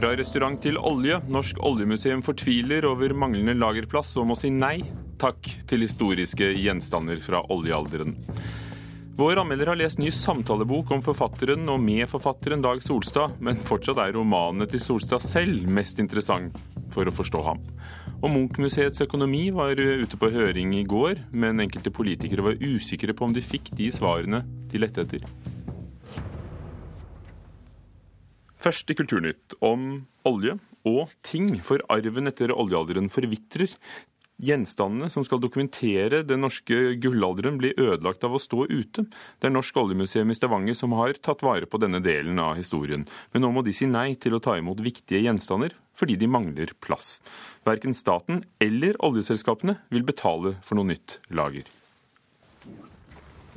Fra restaurant til olje. Norsk oljemuseum fortviler over manglende lagerplass og må si nei takk til historiske gjenstander fra oljealderen. Vår anmelder har lest ny samtalebok om forfatteren og medforfatteren Dag Solstad, men fortsatt er romanene til Solstad selv mest interessant for å forstå ham. Og Munch-museets økonomi var ute på høring i går, men enkelte politikere var usikre på om de fikk de svarene de lette etter. Først i Kulturnytt om olje og ting, for arven etter oljealderen forvitrer. Gjenstandene som skal dokumentere den norske gullalderen, blir ødelagt av å stå ute. Det er Norsk oljemuseum i Stavanger som har tatt vare på denne delen av historien. Men nå må de si nei til å ta imot viktige gjenstander, fordi de mangler plass. Verken staten eller oljeselskapene vil betale for noe nytt lager.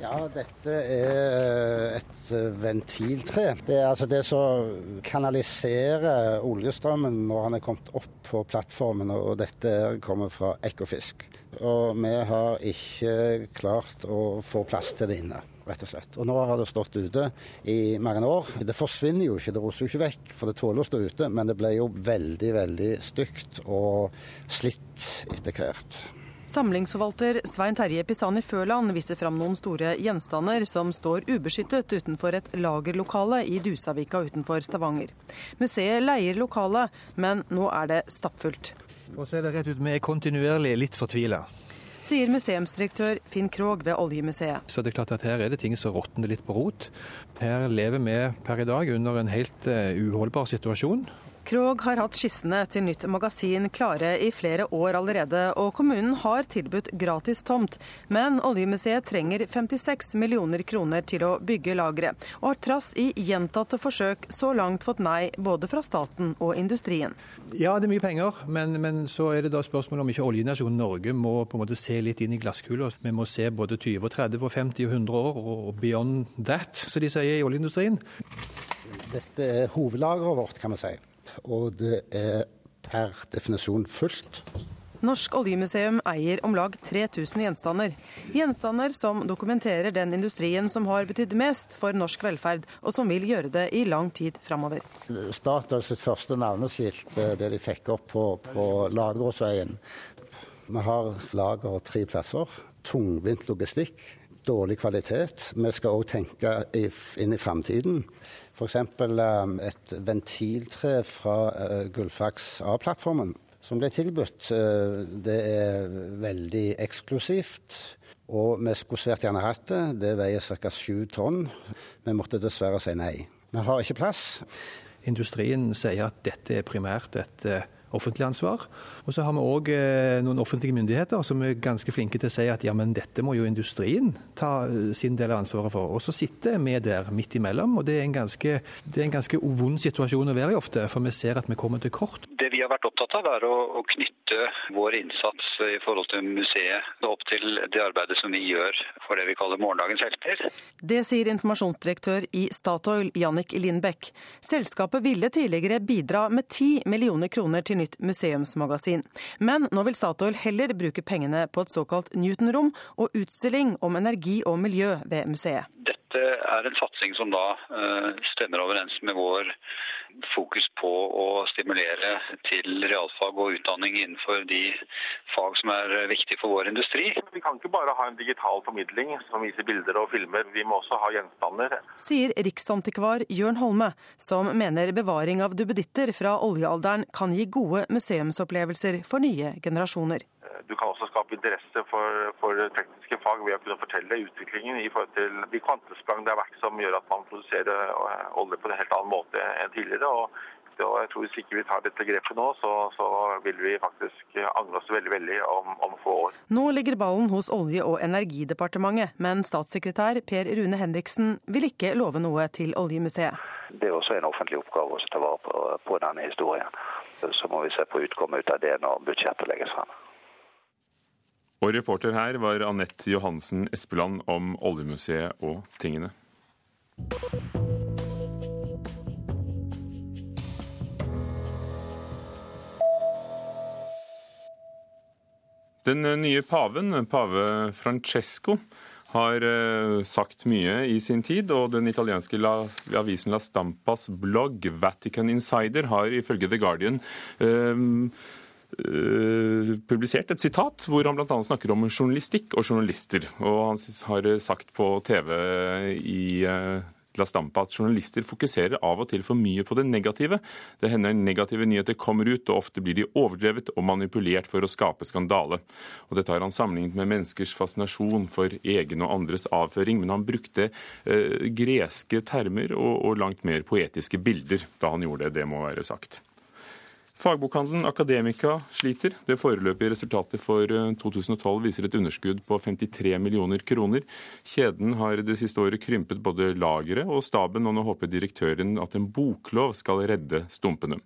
Ja, dette er et ventiltre. Det er altså det som kanaliserer oljestrømmen når han er kommet opp på plattformen, og dette kommer fra Ekofisk. Og vi har ikke klart å få plass til det inne, rett og slett. Og nå har det stått ute i mange år. Det forsvinner jo ikke, det roser jo ikke vekk, for det tåler å stå ute. Men det ble jo veldig, veldig stygt og slitt etter hvert. Samlingsforvalter Svein Terje Pisani Føland viser fram noen store gjenstander som står ubeskyttet utenfor et lagerlokale i Dusavika utenfor Stavanger. Museet leier lokalet, men nå er det stappfullt. For å se det rett ut, vi er kontinuerlig litt fortvila. Sier museumsdirektør Finn Krogh ved Oljemuseet. Så det er klart at her er det ting som råtner litt på rot. Her lever vi per i dag under en helt uh, uholdbar situasjon. Krog har hatt skissene til nytt magasin klare i flere år allerede, og kommunen har tilbudt gratis tomt. Men Oljemuseet trenger 56 millioner kroner til å bygge lageret, og har trass i gjentatte forsøk så langt fått nei både fra staten og industrien. Ja, det er mye penger, men, men så er det da spørsmålet om ikke oljenasjonen Norge må på en måte se litt inn i glasskula. Vi må se både 20, og 30, 50 og 100 år, og beyond that, som de sier i oljeindustrien. Dette er hovedlageret vårt, kan vi si og det er per definisjon fullt. Norsk oljemuseum eier om lag 3000 gjenstander. Gjenstander som dokumenterer den industrien som har betydd mest for norsk velferd, og som vil gjøre det i lang tid framover. Sitt første navneskilt, det de fikk opp på, på Ladegårdsveien. Vi har lager tre plasser. Tungvint logistikk dårlig kvalitet. Vi skal òg tenke inn i framtiden. F.eks. Um, et ventiltre fra uh, Gullfaks A-plattformen som ble tilbudt. Uh, det er veldig eksklusivt. Og vi skulle svært gjerne hatt det. Det veier ca. sju tonn. Vi måtte dessverre si nei. Vi har ikke plass. Industrien sier at dette er primært et offentlig ansvar. Og så har vi òg eh, noen offentlige myndigheter som er ganske flinke til å si at ja, men dette må jo industrien ta eh, sin del av ansvaret for. Og så sitter vi der midt imellom, og det er en ganske, det er en ganske vond situasjon å være i ofte, for vi ser at vi kommer til kort. Det vi har vært opptatt av, er å, å knytte vår innsats i forhold til museet opp til det arbeidet som vi gjør for det vi kaller morgendagens helter. Det sier informasjonsdirektør i Statoil, Jannik Lindbekk. Selskapet ville tidligere bidra med 10 millioner kroner til nytt museumsmagasin. Men nå vil Statoil heller bruke pengene på et såkalt Newton-rom og utstilling om energi og miljø ved museet. Dette er en satsing som da eh, stemmer overens med vår fokus på å stimulere til realfag og utdanning innenfor de fag som er viktige for vår industri. Vi kan ikke bare ha en digital formidling som viser bilder og filmer, vi må også ha gjenstander. Sier riksantikvar Jørn Holme, som mener bevaring av duppeditter fra oljealderen kan gi gode museumsopplevelser for nye generasjoner. Du kan også skape interesse for, for, tekniske fag ved å kunne fortelle utviklingen i forhold til de kvantesprang det har vært som gjør at man produserer olje på en helt annen måte enn tidligere. og og jeg tror Hvis ikke vi tar dette grepet nå, så, så vil vi faktisk angre oss veldig veldig om, om, få år. Nå ligger ballen hos Olje- og energidepartementet, men statssekretær Per Rune Henriksen vil ikke love noe til Oljemuseet. Det er også en offentlig oppgave å ta vare på, på denne historien. Så må vi se på utkommet ut av det når budsjettet legges frem. Og reporter her var Anette Johansen Espeland om oljemuseet og tingene. Den nye paven, pave Francesco, har uh, sagt mye i sin tid, og den italienske avisen La Stampas blogg Vatican Insider har ifølge The Guardian uh, publisert et sitat hvor han bl.a. snakker om journalistikk og journalister. Og han har sagt på TV i La Stampa at journalister fokuserer av og til for mye på det negative. Det hender negative nyheter kommer ut, og ofte blir de overdrevet og manipulert for å skape skandale. Og Dette har han sammenlignet med menneskers fascinasjon for egen og andres avføring, men han brukte eh, greske termer og, og langt mer poetiske bilder da han gjorde det, det må være sagt. Fagbokhandelen Akademika sliter. Det foreløpige resultatet for 2012 eh, viser et underskudd på 53 millioner kroner. Kjeden har det siste året krympet både lageret og staben, og nå håper direktøren at en boklov skal redde stumpene.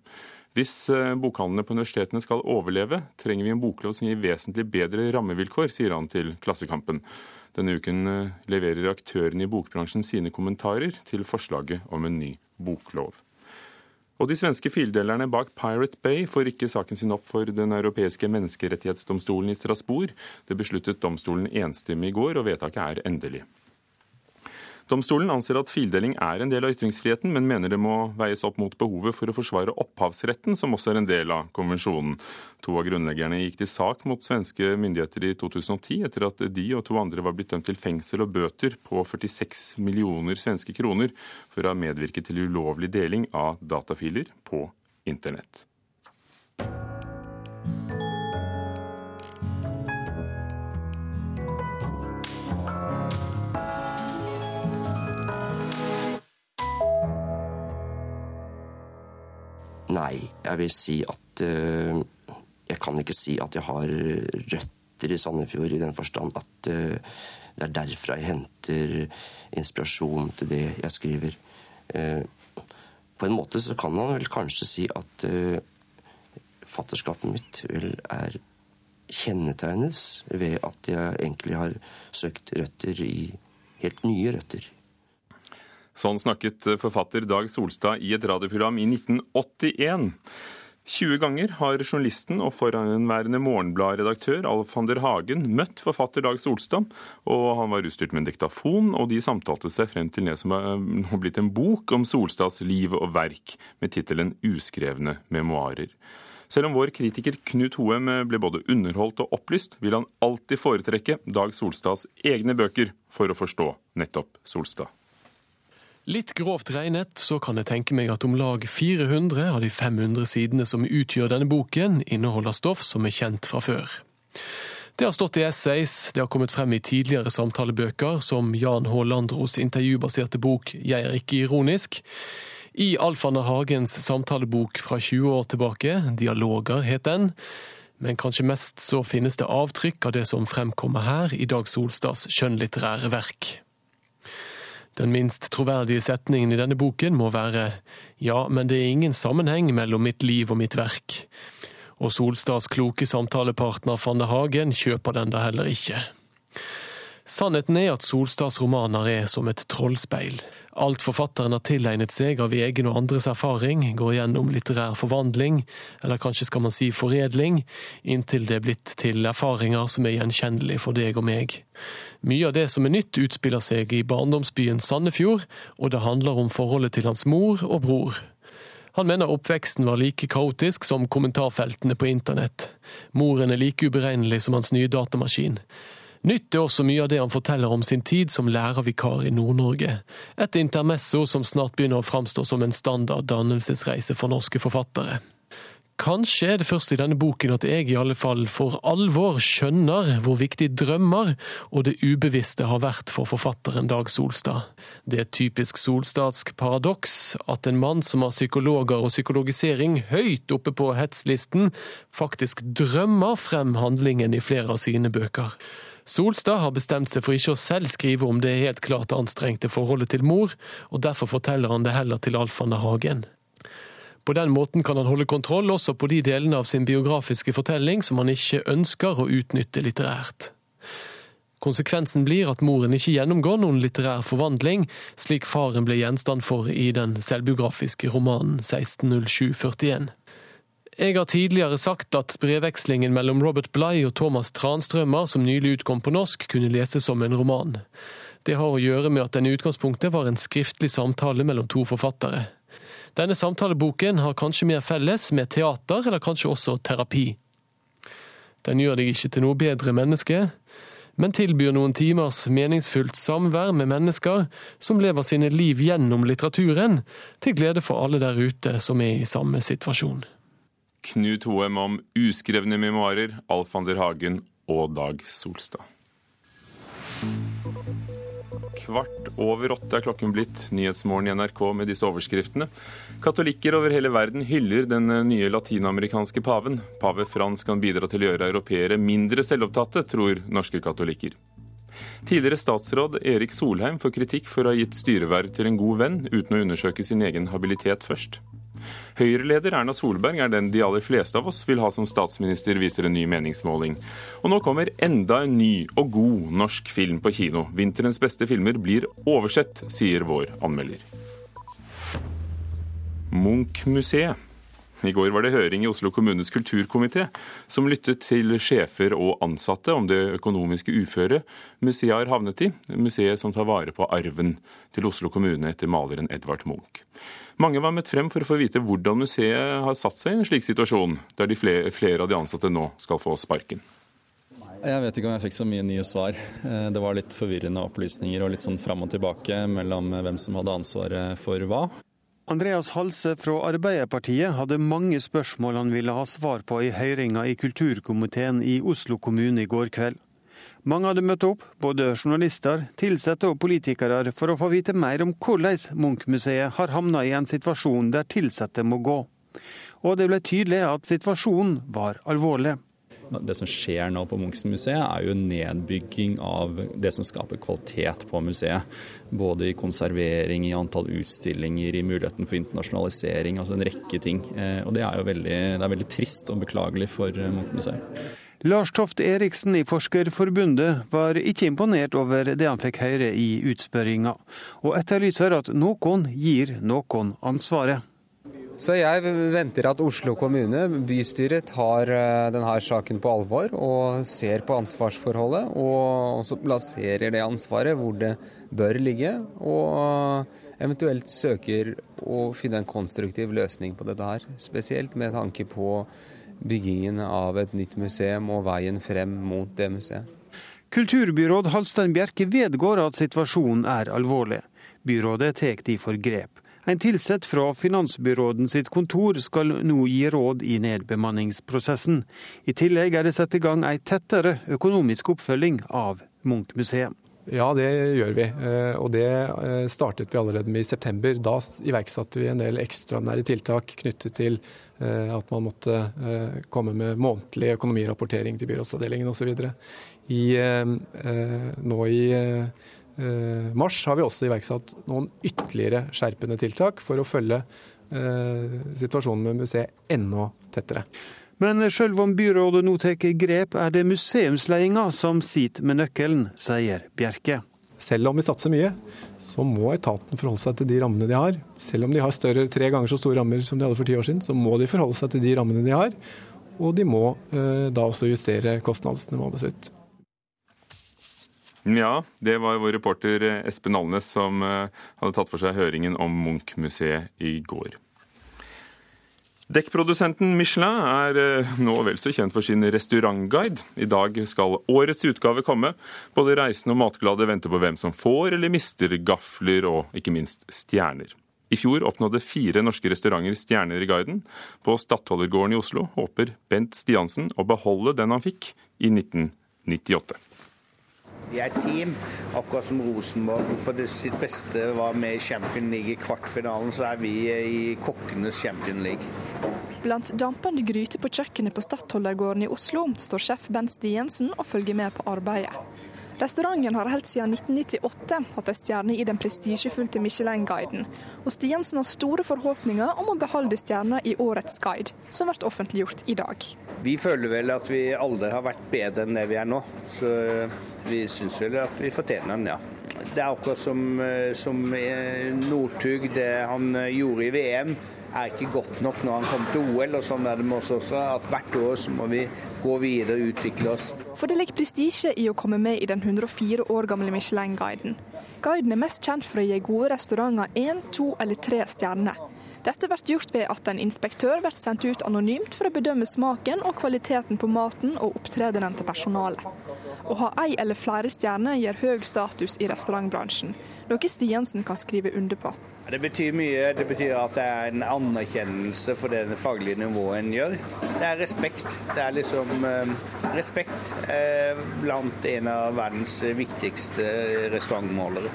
Hvis eh, bokhandlene på universitetene skal overleve, trenger vi en boklov som gir vesentlig bedre rammevilkår, sier han til Klassekampen. Denne uken eh, leverer aktørene i bokbransjen sine kommentarer til forslaget om en ny boklov. Og de svenske fildelerne bak Pirate Bay får ikke saken sin opp for Den europeiske menneskerettighetsdomstolen i Strasbourg. Det besluttet domstolen enstemmig i går, og vedtaket er endelig. Domstolen anser at fildeling er en del av ytringsfriheten, men mener det må veies opp mot behovet for å forsvare opphavsretten, som også er en del av konvensjonen. To av grunnleggerne gikk til sak mot svenske myndigheter i 2010, etter at de og to andre var blitt dømt til fengsel og bøter på 46 millioner svenske kroner for å ha medvirket til ulovlig deling av datafiler på internett. Nei, jeg vil si at uh, Jeg kan ikke si at jeg har røtter i Sandefjord i den forstand at uh, det er derfra jeg henter inspirasjon til det jeg skriver. Uh, på en måte så kan man vel kanskje si at fatterskapet mitt vel er kjennetegnes ved at jeg egentlig har søkt røtter i helt nye røtter. Sånn snakket forfatter Dag Solstad i et radioprogram i 1981. 20 ganger har journalisten og forhenværende Morgenblad-redaktør Alf van der Hagen møtt forfatter Dag Solstad, og han var utstyrt med en diktafon, og de samtalte seg frem til det som har blitt en bok om Solstads liv og verk, med tittelen 'Uskrevne memoarer'. Selv om vår kritiker Knut Hoem ble både underholdt og opplyst, vil han alltid foretrekke Dag Solstads egne bøker for å forstå nettopp Solstad. Litt grovt regnet så kan jeg tenke meg at om lag 400 av de 500 sidene som utgjør denne boken, inneholder stoff som er kjent fra før. Det har stått i essays, det har kommet frem i tidligere samtalebøker, som Jan H. Landros intervjubaserte bok Jeg er ikke ironisk, i Alf Anna Hagens samtalebok fra 20 år tilbake, Dialoger het den, men kanskje mest så finnes det avtrykk av det som fremkommer her i Dag Solstads skjønnlitterære verk. Den minst troverdige setningen i denne boken må være ja, men det er ingen sammenheng mellom mitt liv og mitt verk. Og Solstads kloke samtalepartner Fanne Hagen kjøper den da heller ikke. Sannheten er at Solstads romaner er som et trollspeil. Alt forfatteren har tilegnet seg av egen og andres erfaring, går gjennom litterær forvandling, eller kanskje skal man si foredling, inntil det er blitt til erfaringer som er gjenkjennelige for deg og meg. Mye av det som er nytt, utspiller seg i barndomsbyen Sandefjord, og det handler om forholdet til hans mor og bror. Han mener oppveksten var like kaotisk som kommentarfeltene på internett. Moren er like uberegnelig som hans nye datamaskin. Nytt er også mye av det han forteller om sin tid som lærervikar i Nord-Norge. Et intermesso som snart begynner å framstå som en standard dannelsesreise for norske forfattere. Kanskje er det først i denne boken at jeg i alle fall for alvor skjønner hvor viktig drømmer og det ubevisste har vært for forfatteren Dag Solstad. Det er et typisk solstadsk paradoks at en mann som har psykologer og psykologisering høyt oppe på hetslisten, faktisk drømmer frem handlingen i flere av sine bøker. Solstad har bestemt seg for ikke å selv skrive om det helt klart anstrengte forholdet til mor, og derfor forteller han det heller til Alf Hagen. På den måten kan han holde kontroll også på de delene av sin biografiske fortelling som han ikke ønsker å utnytte litterært. Konsekvensen blir at moren ikke gjennomgår noen litterær forvandling, slik faren ble gjenstand for i den selvbiografiske romanen 160741. Jeg har tidligere sagt at brevvekslingen mellom Robert Bligh og Thomas Tranströmer, som nylig utkom på norsk, kunne leses som en roman. Det har å gjøre med at den i utgangspunktet var en skriftlig samtale mellom to forfattere. Denne samtaleboken har kanskje mer felles med teater, eller kanskje også terapi. Den gjør deg ikke til noe bedre menneske, men tilbyr noen timers meningsfullt samvær med mennesker som lever sine liv gjennom litteraturen, til glede for alle der ute som er i samme situasjon. Knut Hoem om uskrevne memoarer, Alf van der Hagen og Dag Solstad. Kvart over åtte er klokken blitt. Nyhetsmorgen i NRK med disse overskriftene. Katolikker over hele verden hyller den nye latinamerikanske paven. Pave Frans kan bidra til å gjøre europeere mindre selvopptatte, tror norske katolikker. Tidligere statsråd Erik Solheim får kritikk for å ha gitt styreverv til en god venn, uten å undersøke sin egen habilitet først. Høyre-leder Erna Solberg er den de aller fleste av oss vil ha som statsminister, viser en ny meningsmåling. Og nå kommer enda en ny og god norsk film på kino. Vinterens beste filmer blir oversett, sier vår anmelder. Munch-museet. I går var det høring i Oslo kommunes kulturkomité, som lyttet til sjefer og ansatte om det økonomiske uføret museet har havnet i. Museet som tar vare på arven til Oslo kommune etter maleren Edvard Munch. Mange var møtt frem for å få vite hvordan museet har satt seg i en slik situasjon, der de flere, flere av de ansatte nå skal få sparken. Jeg vet ikke om jeg fikk så mye nye svar. Eh, det var litt forvirrende opplysninger og litt sånn fram og tilbake mellom hvem som hadde ansvaret for hva. Andreas Halse fra Arbeiderpartiet hadde mange spørsmål han ville ha svar på i høringa i kulturkomiteen i Oslo kommune i går kveld. Mange hadde møtt opp, både journalister, ansatte og politikere, for å få vite mer om hvordan Munch-museet har havna i en situasjon der ansatte må gå. Og det ble tydelig at situasjonen var alvorlig. Det som skjer nå på Munch-museet, er jo nedbygging av det som skaper kvalitet på museet. Både i konservering, i antall utstillinger, i muligheten for internasjonalisering. Altså en rekke ting. Eh, og det er jo veldig, det er veldig trist og beklagelig for eh, Munch-museet. Lars Toft Eriksen i Forskerforbundet var ikke imponert over det han fikk høre i utspørringa, og etterlyser at noen gir noen ansvaret. Så jeg venter at Oslo kommune, bystyret, tar eh, denne saken på alvor og ser på ansvarsforholdet, og også plasserer det ansvaret hvor det bør ligge. Og eventuelt søker å finne en konstruktiv løsning på dette her. Spesielt med tanke på byggingen av et nytt museum og veien frem mot det museet. Kulturbyråd Halstein Bjerke vedgår at situasjonen er alvorlig. Byrådet tar derfor grep. En tilsatt fra finansbyråden sitt kontor skal nå gi råd i nedbemanningsprosessen. I tillegg er det satt i gang ei tettere økonomisk oppfølging av Munch-museet. Ja, det gjør vi. Eh, og det eh, startet vi allerede med i september. Da iverksatte vi en del ekstraordinære tiltak knyttet til at man måtte komme med månedlig økonomirapportering til byrådsavdelingen osv. Nå i mars har vi også iverksatt noen ytterligere skjerpende tiltak for å følge situasjonen med museet enda tettere. Men selv om byrådet nå tar grep, er det museumsledelsen som sitter med nøkkelen, sier Bjerke. Selv om vi satser mye, så må etaten forholde seg til de rammene de har. Selv om de har større, tre ganger så store rammer som de hadde for ti år siden, så må de forholde seg til de rammene de har. Og de må eh, da også justere kostnadsnivået sitt. Ja, det var vår reporter Espen Alnes som eh, hadde tatt for seg høringen om Munch-museet i går. Dekkprodusenten Michelin er eh, nå vel så kjent for sin restaurantguide. I dag skal årets utgave komme. Både reisende og matglade venter på hvem som får eller mister gafler og ikke minst stjerner. I fjor oppnådde fire norske restauranter stjerner i guiden. På Stadholdergården i Oslo håper Bent Stiansen å beholde den han fikk i 1998. Vi er et team. Akkurat som Rosenborg på sitt beste var med i Champion League i kvartfinalen, så er vi i kokkenes Champion League. Blant dampende gryter på kjøkkenet på Stadholdergården i Oslo står sjef Bent Stiensen og følger med på arbeidet. Restauranten har helt siden 1998 hatt en stjerne i den prestisjefylte Michelin-guiden, og Stiansen har store forhåpninger om å beholde stjerna i årets guide, som blir offentliggjort i dag. Vi føler vel at vi aldri har vært bedre enn det vi er nå, så vi syns vel at vi fortjener den, ja. Det er akkurat som, som Northug, det han gjorde i VM. Er ikke godt nok når han kommer til OL. og sånn er det med oss også, at Hvert år så må vi gå videre og utvikle oss. For det ligger prestisje i å komme med i den 104 år gamle Michelin-guiden. Guiden er mest kjent for å gi gode restauranter én, to eller tre stjerner. Dette blir gjort ved at en inspektør blir sendt ut anonymt for å bedømme smaken og kvaliteten på maten og opptredenen til personalet. Å ha ei eller flere stjerner gir høy status i restaurantbransjen, noe Stiansen kan skrive under på. Det betyr mye. Det betyr at det er en anerkjennelse for det faglige nivået en gjør. Det er respekt. Det er liksom eh, respekt eh, blant en av verdens viktigste restaurantmålere.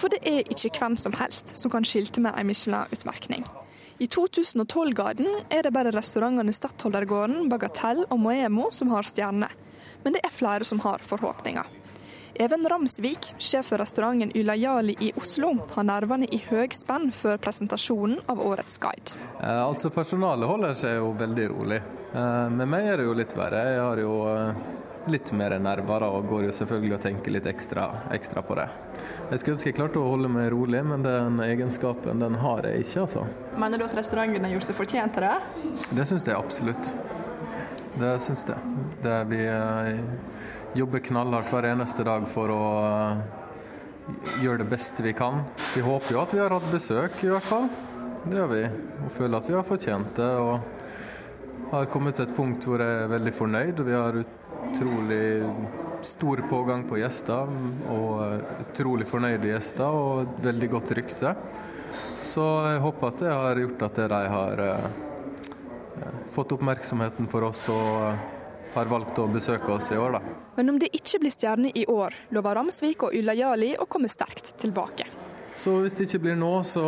For det er ikke hvem som helst som kan skilte med en Michelin-utmerkning. I 2012-gaden er det bare restaurantene Stadholdergården, Bagatell og Moemo som har stjerner. Men det er flere som har forhåpninger. Even Ramsvik, sjef for restauranten Ylajali i Oslo, har nervene i høgspenn før presentasjonen av årets guide. Eh, altså Personalet holder seg jo veldig rolig. Eh, med meg er det jo litt verre. Jeg har jo eh, litt mer nerver og går jo selvfølgelig og tenker litt ekstra, ekstra, på det. Jeg skulle ønske jeg klarte å holde meg rolig, men den egenskapen den har jeg ikke, altså. Mener du at restauranten har gjort seg fortjent til det? Det syns jeg absolutt. Det syns jeg. Det vi jobber knallhardt hver eneste dag for å eh, gjøre det beste vi kan. Vi håper jo at vi har hatt besøk, i hvert fall. Det gjør vi. Og føler at vi har fortjent det. Og har kommet til et punkt hvor jeg er veldig fornøyd. Vi har utrolig stor pågang på gjester, og eh, utrolig fornøyde gjester og veldig godt rykte. Så jeg håper at det har gjort at de har eh, fått oppmerksomheten for oss. og har valgt å besøke oss i år. Da. Men om det ikke blir stjerne i år, lover Ramsvik og Ylayali å komme sterkt tilbake. Så hvis det ikke blir nå, så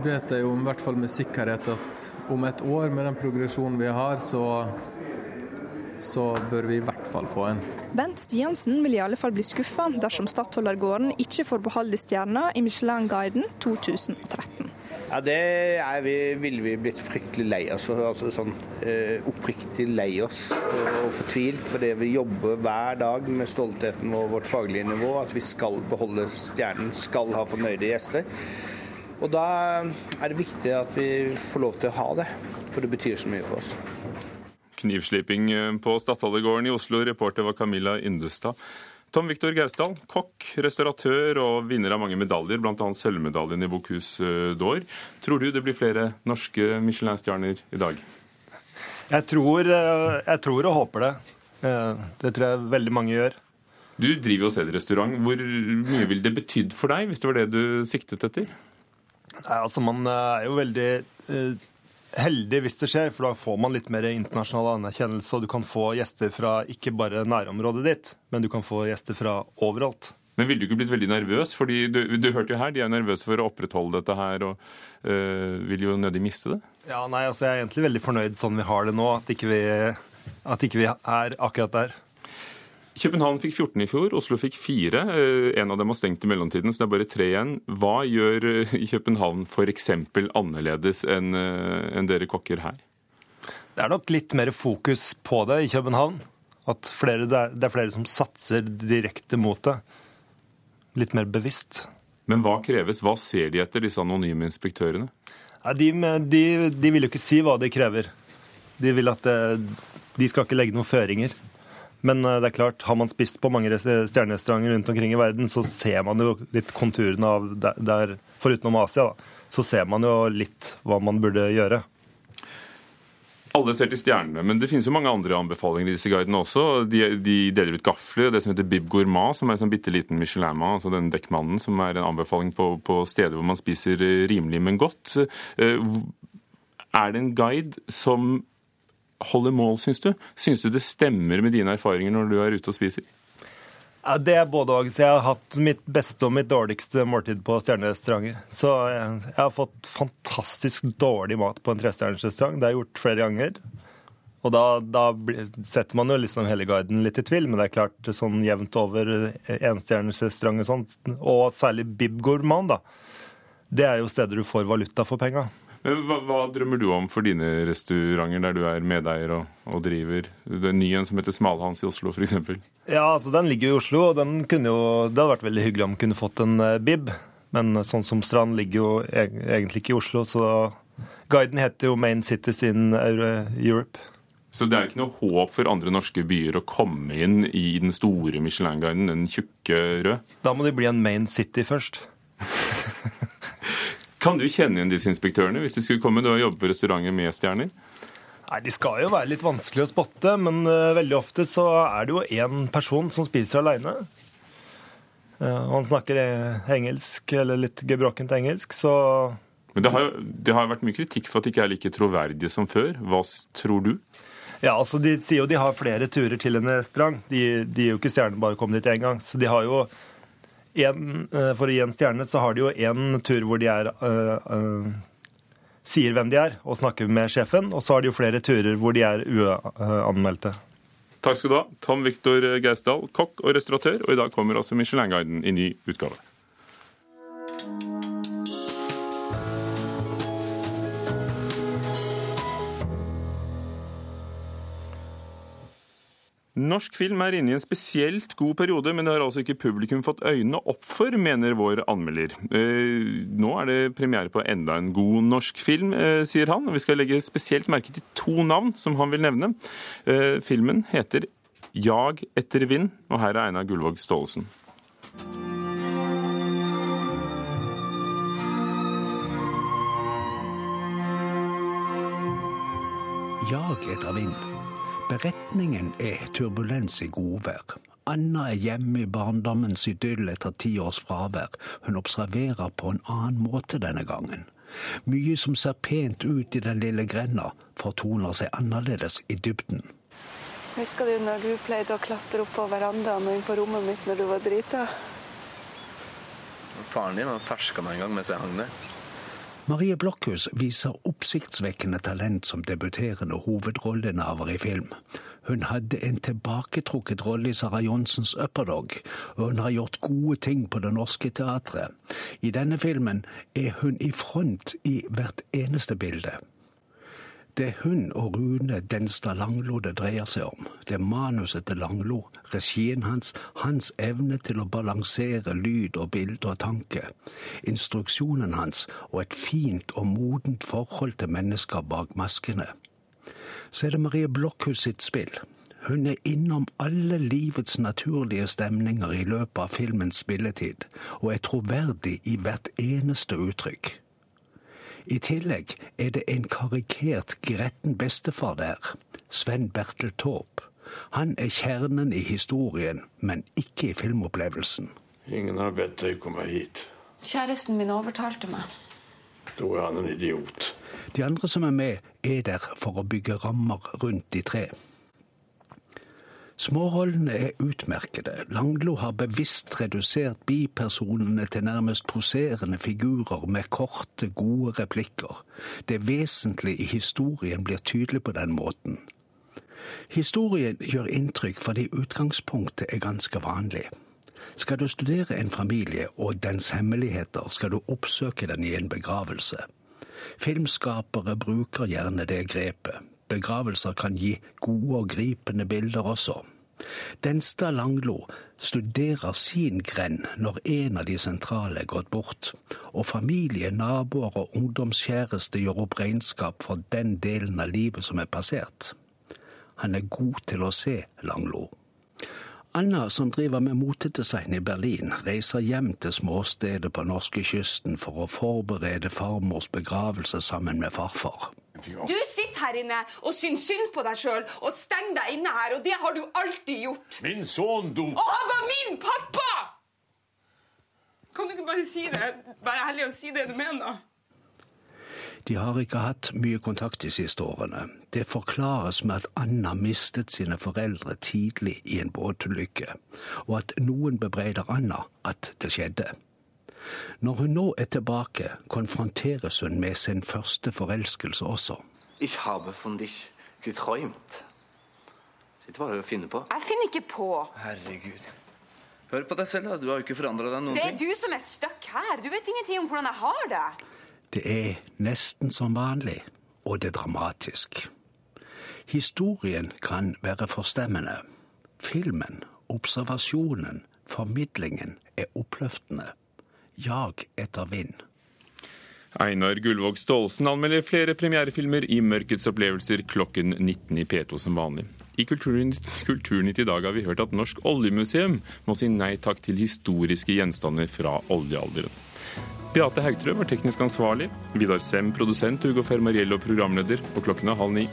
vet jeg jo i hvert fall med sikkerhet at om et år, med den progresjonen vi har, så, så bør vi i hvert fall få en. Bent Stiansen vil i alle fall bli skuffa dersom Stadholdergården ikke får beholde stjerna i Michelin-guiden 2013. Ja, Det er vi, ville vi blitt fryktelig lei oss altså sånn eh, oppriktig lei oss og fortvilt fordi vi jobber hver dag med stoltheten og vårt faglige nivå, at vi skal beholde stjernen, skal ha fornøyde gjester. Og da er det viktig at vi får lov til å ha det, for det betyr så mye for oss. Knivsliping på Stadhallergården i Oslo, reporter var Camilla Yndestad. Tom Viktor Gausdal, kokk, restauratør og vinner av mange medaljer, bl.a. sølvmedaljen i Bocuse d'Or. Tror du det blir flere norske Michelin-stjerner i dag? Jeg tror, eh, jeg tror, og håper det. Eh, det tror jeg veldig mange gjør. Du driver jo selv restaurant. Hvor mye ville det betydd for deg, hvis det var det du siktet etter? Nei, altså Man er jo veldig eh, heldig hvis det skjer, for da får man litt mer internasjonal anerkjennelse, og du kan få gjester fra ikke bare nærområdet ditt, men du kan få gjester fra overalt. Men ville du ikke blitt veldig nervøs? Fordi du, du hørte jo her, de er nervøse for å opprettholde dette her, og øh, vil jo nødig miste det? Ja, nei, altså jeg er egentlig veldig fornøyd sånn vi har det nå, at ikke vi, at ikke vi er akkurat der. København fikk 14 i fjor, Oslo fikk 4. Eh, en av dem har stengt i mellomtiden, så det er bare tre igjen. Hva gjør eh, København f.eks. annerledes enn eh, en dere kokker her? Det er nok litt mer fokus på det i København. At flere, det, er, flere som satser direkte mot det. Litt mer bevisst. Men hva kreves? Hva ser de etter, disse anonyme inspektørene? De, de, de, vil jo ikke si hva de krever. De vil at det, de skal ikke legge noen føringer. Men eh, det er klart, har man spist på mange stjernerestauranter rundt omkring i verden, så ser man jo litt konturene av der, foruten om Asia, da, så ser man jo litt hva man burde gjøre. Alle ser til stjernene, men det finnes jo mange andre anbefalinger i disse guidene også. De, de deler ut gafler, det som heter Bib Gourmand, som er en sånn bitte liten Michelin-mat, altså den dekkmannen, som er en anbefaling på, på steder hvor man spiser rimelig, men godt. Eh, er det en guide som holder mål, syns du? Syns du det stemmer med dine erfaringer når du er ute og spiser? Ja, det er både òg. Jeg har hatt mitt beste og mitt dårligste måltid på stjernerestauranter. Så jeg har fått fantastisk dårlig mat på en trestjerners restaurant. Det har jeg gjort flere ganger. Og da, da, setter man jo liksom hele guiden litt i tvil, men det er klart sånn jevnt over enstjerners restaurant og sånt, og særlig Bib Gourmand, da. Det er jo steder du får valuta for penga. Hva, hva, drømmer du om for dine restauranter der du er medeier og, og driver? Det er ny en som heter Smalhans i Oslo f.eks. Ja, altså den ligger jo i Oslo, og den kunne jo, det hadde vært veldig hyggelig om den kunne fått en uh, bib. Men sånn som Strand ligger jo egentlig ikke i Oslo, så Guiden heter jo 'Main Cities in Europe'. Så det er ikke noe håp for andre norske byer å komme inn i den store Michelin-guiden, den tjukke rød? Da må de bli en main city først. kan du kjenne igjen disse inspektørene hvis de skulle komme? Du har jobbet på restauranter med stjerner. Nei, De skal jo være litt vanskelig å spotte, men uh, veldig ofte så er det jo én person som spiser aleine. Uh, eh, han snakker engelsk, eller litt gebrokkent engelsk, så Men det har jo det har vært mye kritikk for at de ikke er like troverdige som før. Hva tror du? Ja, altså De sier jo de har flere turer til en restaurant. De, de er jo ikke stjerner bare å komme dit én gang. Så de har jo en, eh, For å gi en stjerne, så har de jo én tur hvor de er uh, uh, sier hvem de er, og snakker med sjefen. Og så har de jo flere turer hvor de er uanmeldte. Takk skal du ha, Tom Viktor Geisdal, kokk og restauratør. Og i dag kommer også Michelin-guiden i ny utgave. Norsk film er inne i en spesielt god periode, men det har altså ikke publikum fått øynene opp for, mener vår anmelder. Eh, nå er det premiere på enda en god norsk film, eh, sier han. og Vi skal legge spesielt merke til to navn som han vil nevne. Eh, filmen heter Jag etter vind, og her er Einar Gullvåg Staalesen. Jag etter vind. Beretningen er turbulens i godvær. Anna er hjemme i barndommens idyll etter ti års fravær. Hun observerer på en annen måte denne gangen. Mye som ser pent ut i den lille grenda, fortoner seg annerledes i dybden. Husker du når du pleide å klatre opp på verandaen og inn på rommet mitt når du var drita? Faren din ferska meg en gang mens jeg hang der. Marie Blokhus viser oppsiktsvekkende talent som debuterende hovedrolleinnehaver i film. Hun hadde en tilbaketrukket rolle i Sara Johnsens Upperdog, og hun har gjort gode ting på Det Norske Teatret. I denne filmen er hun i front i hvert eneste bilde. Det er hun og Rune Denstad Langlo det dreier seg om. Det er manuset til Langlo, regien hans, hans evne til å balansere lyd og bilde og tanke, instruksjonen hans og et fint og modent forhold til mennesker bak maskene. Så er det Marie Blokhus sitt spill. Hun er innom alle livets naturlige stemninger i løpet av filmens spilletid, og er troverdig i hvert eneste uttrykk. I tillegg er det en karikert gretten bestefar der, Sven Bertel Taube. Han er kjernen i historien, men ikke i filmopplevelsen. Ingen har bedt deg komme hit. Kjæresten min overtalte meg. Da er han en idiot. De andre som er med, er der for å bygge rammer rundt de tre. Smårollene er utmerkede. Langlo har bevisst redusert bipersonene til nærmest poserende figurer med korte, gode replikker. Det vesentlige i historien blir tydelig på den måten. Historien gjør inntrykk fordi utgangspunktet er ganske vanlig. Skal du studere en familie og dens hemmeligheter, skal du oppsøke den i en begravelse. Filmskapere bruker gjerne det grepet. Begravelser kan gi gode og gripende bilder også. Denstad Langlo studerer sin grend når en av de sentrale er gått bort, og familie, naboer og ungdomskjæreste gjør opp regnskap for den delen av livet som er passert. Han er god til å se Langlo. Anna, som driver med motedesign i Berlin, reiser hjem til småstedet på norskekysten for å forberede farmors begravelse sammen med farfar. Du sitter her inne og syns synd på deg sjøl og stenger deg inne her, og det har du alltid gjort. Min sønn dum. Og han var min pappa! Kan du ikke bare si det? Være ærlig og si det du mener? De har ikke hatt mye kontakt de siste årene. Det forklares med at Anna mistet sine foreldre tidlig i en båtulykke, og at noen bebreider Anna at det skjedde. Når hun nå er tilbake, konfronteres hun med sin første forelskelse også. Ich habe von dich geträumt. Sitter bare og finner på. Jeg finner ikke på. Herregud. Hør på deg selv, da. Du har jo ikke forandra deg noen ting. Det er ting. du som er stuck her. Du vet ingenting om hvordan jeg har det. Det er nesten som vanlig, og det er dramatisk. Historien kan være forstemmende. Filmen, observasjonen, formidlingen er oppløftende. Jag etter vind. Einar Gullvåg Staalesen anmelder flere premierefilmer i Mørkets opplevelser klokken 19 i P2 som vanlig. I Kulturnytt, i dag har vi hørt at Norsk oljemuseum må si nei takk til historiske gjenstander fra oljealderen. Beate Haugtrø var teknisk ansvarlig. Vidar Sem, produsent. Ugo Fermariello, programleder. Og klokken er halv ni.